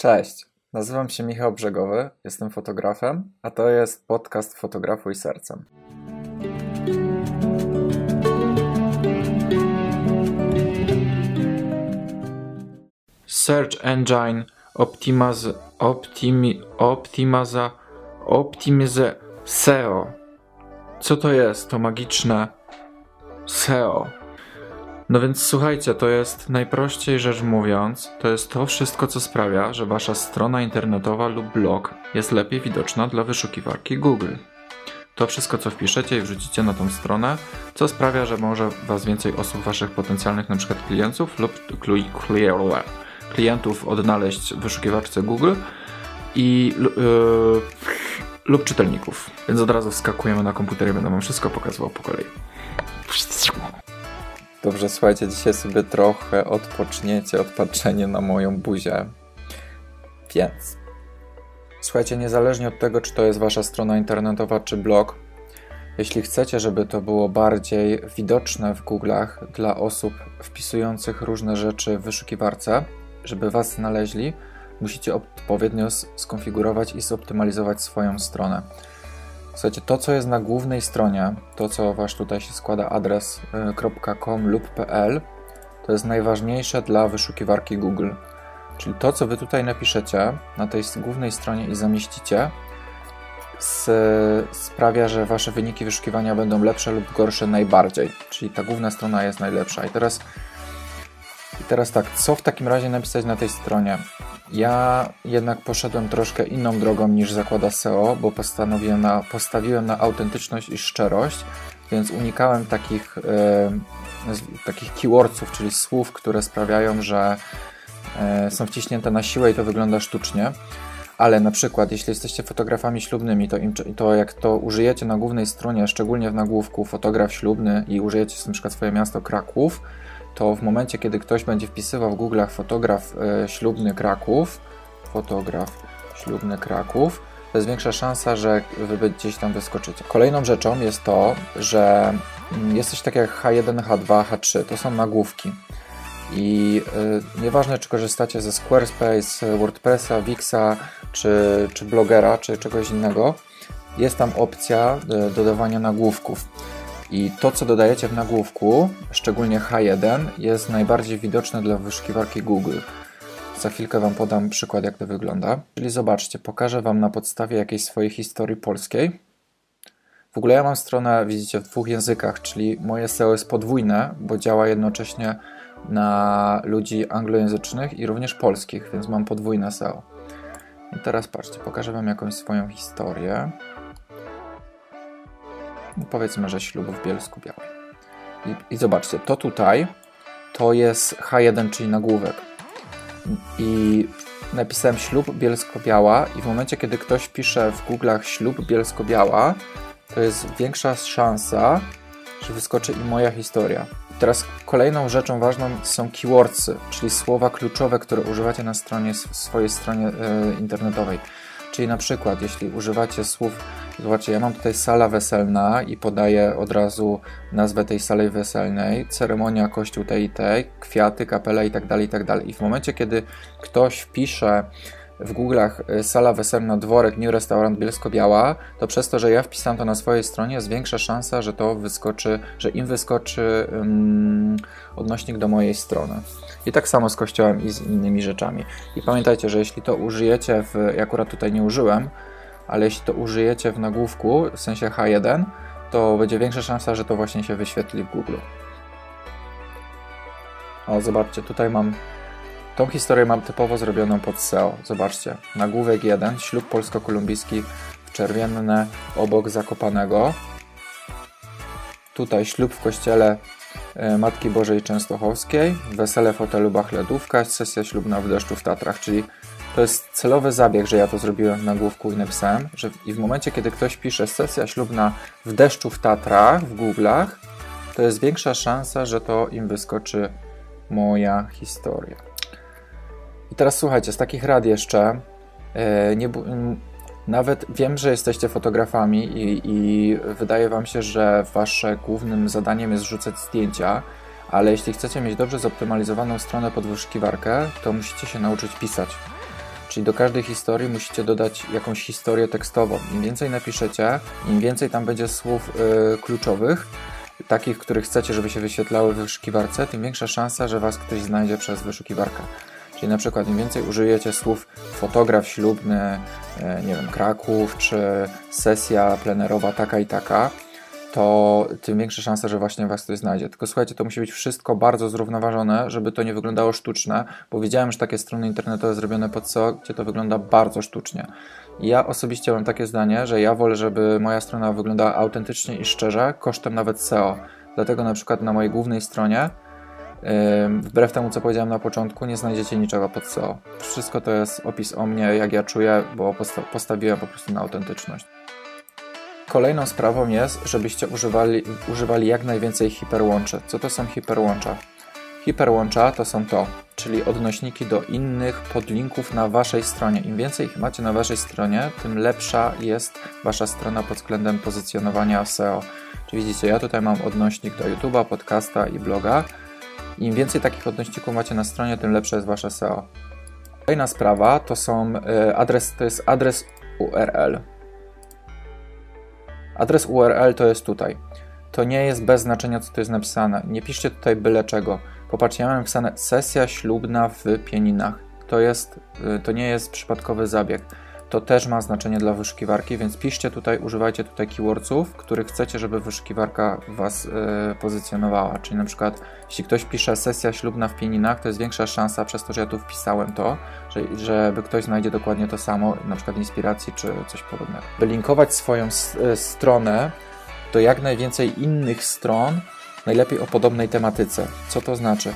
Cześć, nazywam się Michał Brzegowy, jestem fotografem, a to jest podcast Fotografuj Sercem. Search Engine Optimiz Optimi Optimiza Optimize SEO. Co to jest? To magiczne SEO. No więc słuchajcie, to jest najprościej rzecz mówiąc, to jest to wszystko, co sprawia, że wasza strona internetowa lub blog jest lepiej widoczna dla wyszukiwarki Google. To wszystko, co wpiszecie i wrzucicie na tą stronę, co sprawia, że może was więcej osób, waszych potencjalnych przykład klientów lub klientów odnaleźć w wyszukiwarce Google i yy, lub czytelników. Więc od razu wskakujemy na komputer i będę wam wszystko pokazywał po kolei. Dobrze, słuchajcie, dzisiaj sobie trochę odpoczniecie, odpatrzenie na moją buzię. Więc, słuchajcie, niezależnie od tego, czy to jest wasza strona internetowa, czy blog, jeśli chcecie, żeby to było bardziej widoczne w Google'ach dla osób wpisujących różne rzeczy w wyszukiwarce, żeby was znaleźli, musicie odpowiednio skonfigurować i zoptymalizować swoją stronę. Słuchajcie, to co jest na głównej stronie, to co wasz tutaj się składa adres y, .com lub .pl, to jest najważniejsze dla wyszukiwarki Google. Czyli to co wy tutaj napiszecie na tej głównej stronie i zamieścicie, sprawia, że wasze wyniki wyszukiwania będą lepsze lub gorsze najbardziej. Czyli ta główna strona jest najlepsza. I teraz, i teraz tak, co w takim razie napisać na tej stronie? Ja jednak poszedłem troszkę inną drogą niż zakłada SEO, bo postanowiłem na, postawiłem na autentyczność i szczerość, więc unikałem takich, e, takich keywordsów, czyli słów, które sprawiają, że e, są wciśnięte na siłę i to wygląda sztucznie. Ale na przykład, jeśli jesteście fotografami ślubnymi, to, im, to jak to użyjecie na głównej stronie, szczególnie w nagłówku fotograf ślubny i użyjecie na przykład swoje miasto Kraków, to w momencie, kiedy ktoś będzie wpisywał w Google'ach fotograf e, ślubny Kraków, fotograf ślubny Kraków, to jest większa szansa, że wy gdzieś tam wyskoczycie. Kolejną rzeczą jest to, że mm, jest coś takiego jak H1, H2, H3. To są nagłówki. I y, nieważne, czy korzystacie ze Squarespace, WordPressa, Wixa, czy, czy blogera, czy czegoś innego, jest tam opcja y, dodawania nagłówków. I to, co dodajecie w nagłówku, szczególnie H1, jest najbardziej widoczne dla wyszukiwarki Google. Za chwilkę Wam podam przykład, jak to wygląda. Czyli zobaczcie, pokażę Wam na podstawie jakiejś swojej historii polskiej. W ogóle ja mam stronę, widzicie, w dwóch językach, czyli moje SEO jest podwójne, bo działa jednocześnie na ludzi anglojęzycznych i również polskich, więc mam podwójne SEO. I teraz patrzcie, pokażę Wam jakąś swoją historię powiedzmy, że ślub w Bielsku Białej. I, I, zobaczcie, to tutaj to jest H1, czyli nagłówek. I napisałem ślub Bielsko-Biała i w momencie, kiedy ktoś pisze w Google'ach ślub Bielsko-Biała, to jest większa szansa, że wyskoczy i moja historia. Teraz kolejną rzeczą ważną są keywordsy, czyli słowa kluczowe, które używacie na stronie, swojej stronie e, internetowej. Czyli na przykład, jeśli używacie słów, zobaczcie, ja mam tutaj sala weselna i podaję od razu nazwę tej sali weselnej, ceremonia, kościół tej i tej, kwiaty, kapela i tak dalej, i tak dalej. I w momencie, kiedy ktoś wpisze w Google'ach y, sala weselna, dworek, new restaurant Bielsko-Biała, to przez to, że ja wpisałem to na swojej stronie, jest większa szansa, że to wyskoczy, że im wyskoczy um, odnośnik do mojej strony. I tak samo z kościołem i z innymi rzeczami. I pamiętajcie, że jeśli to użyjecie w, ja akurat tutaj nie użyłem, ale jeśli to użyjecie w nagłówku, w sensie H1, to będzie większa szansa, że to właśnie się wyświetli w Google. O, zobaczcie, tutaj mam Tą historię mam typowo zrobioną pod SEO. Zobaczcie, nagłówek 1, ślub polsko-kolumbijski w Czerwienne obok Zakopanego. Tutaj ślub w kościele e, Matki Bożej Częstochowskiej, wesele w hotelu Bachledówka, sesja ślubna w deszczu w Tatrach, czyli to jest celowy zabieg, że ja to zrobiłem w nagłówku i napisałem, że i w momencie, kiedy ktoś pisze sesja ślubna w deszczu w Tatrach w Google'ach, to jest większa szansa, że to im wyskoczy moja historia. I teraz słuchajcie, z takich rad jeszcze, e, nie, nawet wiem, że jesteście fotografami i, i wydaje Wam się, że Wasze głównym zadaniem jest rzucać zdjęcia, ale jeśli chcecie mieć dobrze zoptymalizowaną stronę pod wyszukiwarkę, to musicie się nauczyć pisać. Czyli do każdej historii musicie dodać jakąś historię tekstową. Im więcej napiszecie, im więcej tam będzie słów yy, kluczowych, takich, których chcecie, żeby się wyświetlały w wyszukiwarce, tym większa szansa, że Was ktoś znajdzie przez wyszukiwarkę. Czyli na przykład im więcej użyjecie słów fotograf ślubny, nie wiem, Kraków, czy sesja plenerowa taka i taka, to tym większa szansa, że właśnie Was ktoś znajdzie. Tylko słuchajcie, to musi być wszystko bardzo zrównoważone, żeby to nie wyglądało sztuczne, bo widziałem, że takie strony internetowe zrobione pod SEO, gdzie to wygląda bardzo sztucznie. Ja osobiście mam takie zdanie, że ja wolę, żeby moja strona wyglądała autentycznie i szczerze, kosztem nawet SEO. Dlatego na przykład na mojej głównej stronie, wbrew temu co powiedziałem na początku, nie znajdziecie niczego pod SEO. Wszystko to jest opis o mnie, jak ja czuję, bo posta postawiłem po prostu na autentyczność. Kolejną sprawą jest, żebyście używali, używali jak najwięcej hiperłączy. Co to są hiperłącza? Hiperłącza to są to, czyli odnośniki do innych podlinków na Waszej stronie. Im więcej ich macie na Waszej stronie, tym lepsza jest Wasza strona pod względem pozycjonowania SEO. Czyli widzicie, ja tutaj mam odnośnik do YouTube'a, podcasta i bloga. Im więcej takich odnośników macie na stronie, tym lepsze jest Wasze SEO. Kolejna sprawa to są e, adres, to jest adres URL. Adres URL to jest tutaj. To nie jest bez znaczenia, co tu jest napisane. Nie piszcie tutaj byle czego. Popatrzcie, ja mam napisane sesja ślubna w Pieninach. To, jest, y, to nie jest przypadkowy zabieg. To też ma znaczenie dla wyszukiwarki, więc piszcie tutaj, używajcie tutaj keywordsów, których chcecie, żeby wyszukiwarka Was yy, pozycjonowała. Czyli na przykład, jeśli ktoś pisze sesja ślubna w Pieninach, to jest większa szansa, przez to, że ja tu wpisałem to, że, żeby ktoś znajdzie dokładnie to samo, na przykład inspiracji czy coś podobnego. By linkować swoją y, stronę do jak najwięcej innych stron, najlepiej o podobnej tematyce. Co to znaczy?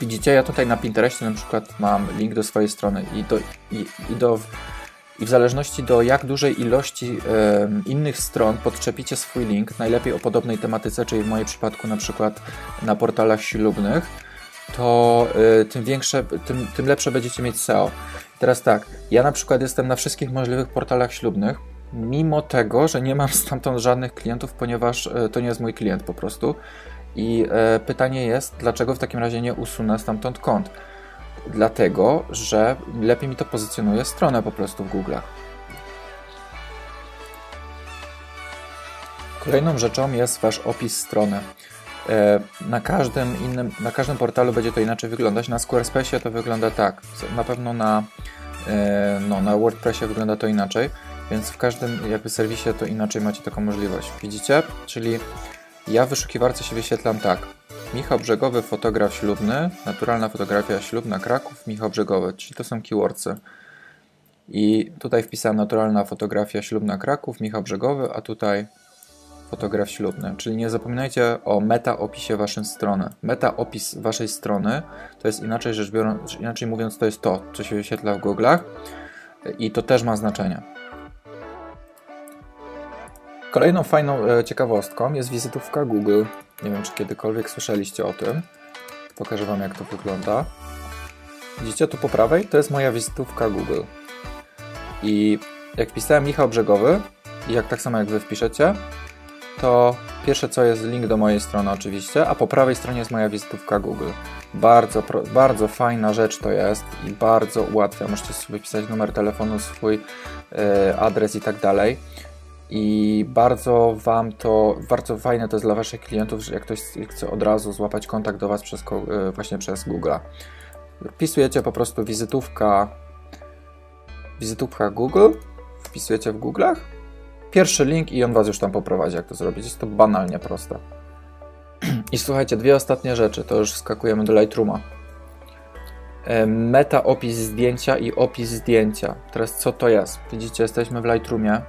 Widzicie, ja tutaj na Pinterestie na przykład mam link do swojej strony i, do, i, i, do, i w zależności do jak dużej ilości innych stron podczepicie swój link, najlepiej o podobnej tematyce, czyli w moim przypadku na przykład na portalach ślubnych, to y, tym większe, tym, tym lepsze będziecie mieć SEO. Teraz tak, ja na przykład jestem na wszystkich możliwych portalach ślubnych, mimo tego, że nie mam stamtąd żadnych klientów, ponieważ y, to nie jest mój klient po prostu. I e, pytanie jest, dlaczego w takim razie nie usunę stamtąd kont? Dlatego, że lepiej mi to pozycjonuje stronę po prostu w Google. Kolejną rzeczą jest Wasz opis strony. E, na każdym innym, na każdym portalu będzie to inaczej wyglądać. Na Squarespace to wygląda tak. Na pewno na, e, no, na WordPressie wygląda to inaczej, więc w każdym jakby serwisie to inaczej macie taką możliwość. Widzicie? Czyli ja w wyszukiwarce się wyświetlam tak. Michał Brzegowy, fotograf ślubny, naturalna fotografia ślubna Kraków, Michał Brzegowy, czyli to są keywordsy. I tutaj wpisałem naturalna fotografia ślubna Kraków, Michał Brzegowy, a tutaj fotograf ślubny. Czyli nie zapominajcie o meta opisie waszej strony. Meta opis waszej strony to jest inaczej rzecz biorąc, inaczej mówiąc, to jest to, co się wyświetla w Google'ach i to też ma znaczenie. Kolejną fajną e, ciekawostką jest wizytówka Google. Nie wiem, czy kiedykolwiek słyszeliście o tym. Pokażę Wam, jak to wygląda. Widzicie tu po prawej? To jest moja wizytówka Google. I jak wpisałem Michał Brzegowy, i jak tak samo jak Wy wpiszecie, to pierwsze co jest link do mojej strony oczywiście, a po prawej stronie jest moja wizytówka Google. Bardzo, bardzo fajna rzecz to jest i bardzo ułatwia. Możecie sobie wpisać numer telefonu, swój yy, adres i tak dalej i bardzo Wam to, bardzo fajne to jest dla Waszych klientów, że jak ktoś chce od razu złapać kontakt do Was przez, e, właśnie przez Google. Wpisujecie po prostu wizytówka, wizytówka Google, wpisujecie w Google'ach, pierwszy link i on Was już tam poprowadzi, jak to zrobić. Jest to banalnie proste. I słuchajcie, dwie ostatnie rzeczy, to już skakujemy do Lightrooma. E, meta opis zdjęcia i opis zdjęcia. Teraz co to jest? Widzicie, jesteśmy w Lightroomie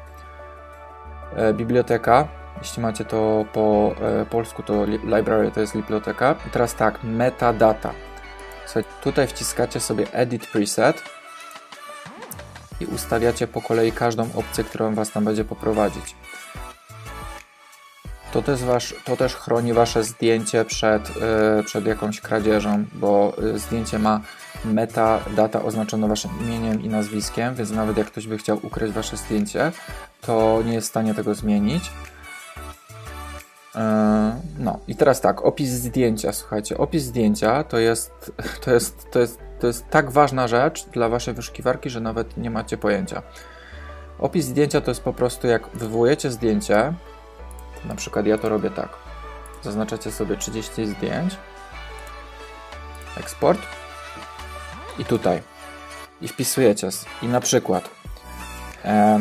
biblioteka. Jeśli macie to po e, polsku, to library to jest biblioteka. I teraz tak, metadata. Słuchajcie, tutaj wciskacie sobie edit preset i ustawiacie po kolei każdą opcję, którą Was tam będzie poprowadzić. To też, wasz, to też chroni Wasze zdjęcie przed, yy, przed jakąś kradzieżą, bo zdjęcie ma metadata oznaczona Waszym imieniem i nazwiskiem, więc nawet jak ktoś by chciał ukryć Wasze zdjęcie, to nie jest w stanie tego zmienić. E, no i teraz tak, opis zdjęcia, słuchajcie, opis zdjęcia to jest, to jest, to jest to jest tak ważna rzecz dla waszej wyszukiwarki, że nawet nie macie pojęcia. Opis zdjęcia to jest po prostu jak wywołujecie zdjęcie, na przykład ja to robię tak. Zaznaczacie sobie 30 zdjęć, eksport i tutaj i wpisujecie i na przykład e,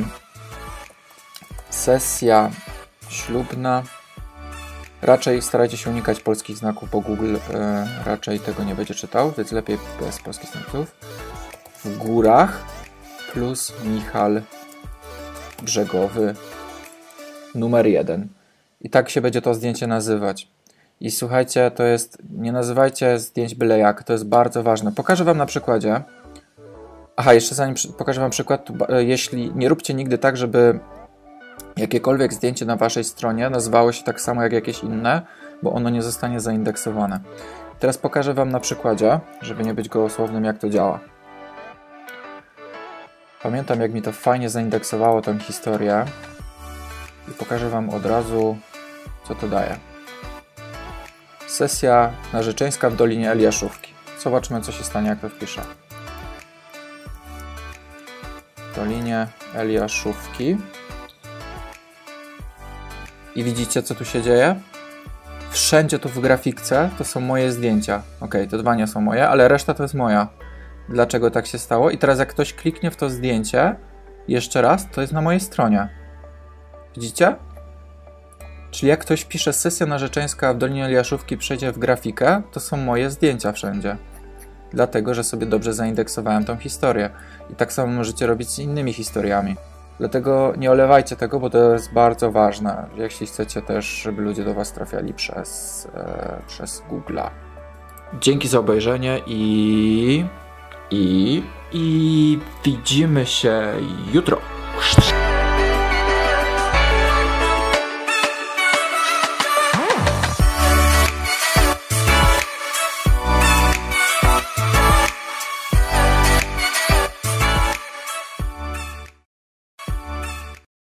sesja ślubna raczej starajcie się unikać polskich znaków, bo Google e, raczej tego nie będzie czytał, więc lepiej bez polskich znaków w górach plus Michal Brzegowy numer jeden i tak się będzie to zdjęcie nazywać i słuchajcie, to jest, nie nazywajcie zdjęć byle jak, to jest bardzo ważne. Pokażę Wam na przykładzie. Aha, jeszcze zanim pokażę Wam przykład, e, jeśli nie róbcie nigdy tak, żeby jakiekolwiek zdjęcie na Waszej stronie nazywało się tak samo jak jakieś inne, bo ono nie zostanie zaindeksowane. Teraz pokażę Wam na przykładzie, żeby nie być gołosłownym, jak to działa. Pamiętam, jak mi to fajnie zaindeksowało tę historię i pokażę Wam od razu, co to daje. Sesja narzeczeńska w Dolinie Eliaszówki. Zobaczmy, co się stanie, jak to wpiszę. W Dolinie Eliaszówki. I widzicie, co tu się dzieje? Wszędzie tu w grafikce to są moje zdjęcia. Ok, te dwa nie są moje, ale reszta to jest moja. Dlaczego tak się stało? I teraz jak ktoś kliknie w to zdjęcie, jeszcze raz, to jest na mojej stronie. Widzicie? Czyli jak ktoś pisze sesja narzeczeńska w Dolinie Eliaszówki przejdzie w grafikę, to są moje zdjęcia wszędzie. Dlatego, że sobie dobrze zaindeksowałem tą historię. I tak samo możecie robić z innymi historiami. Dlatego nie olewajcie tego, bo to jest bardzo ważne, jeśli chcecie też, żeby ludzie do Was trafiali przez, e, przez Google'a. Dzięki za obejrzenie i, i, i widzimy się jutro.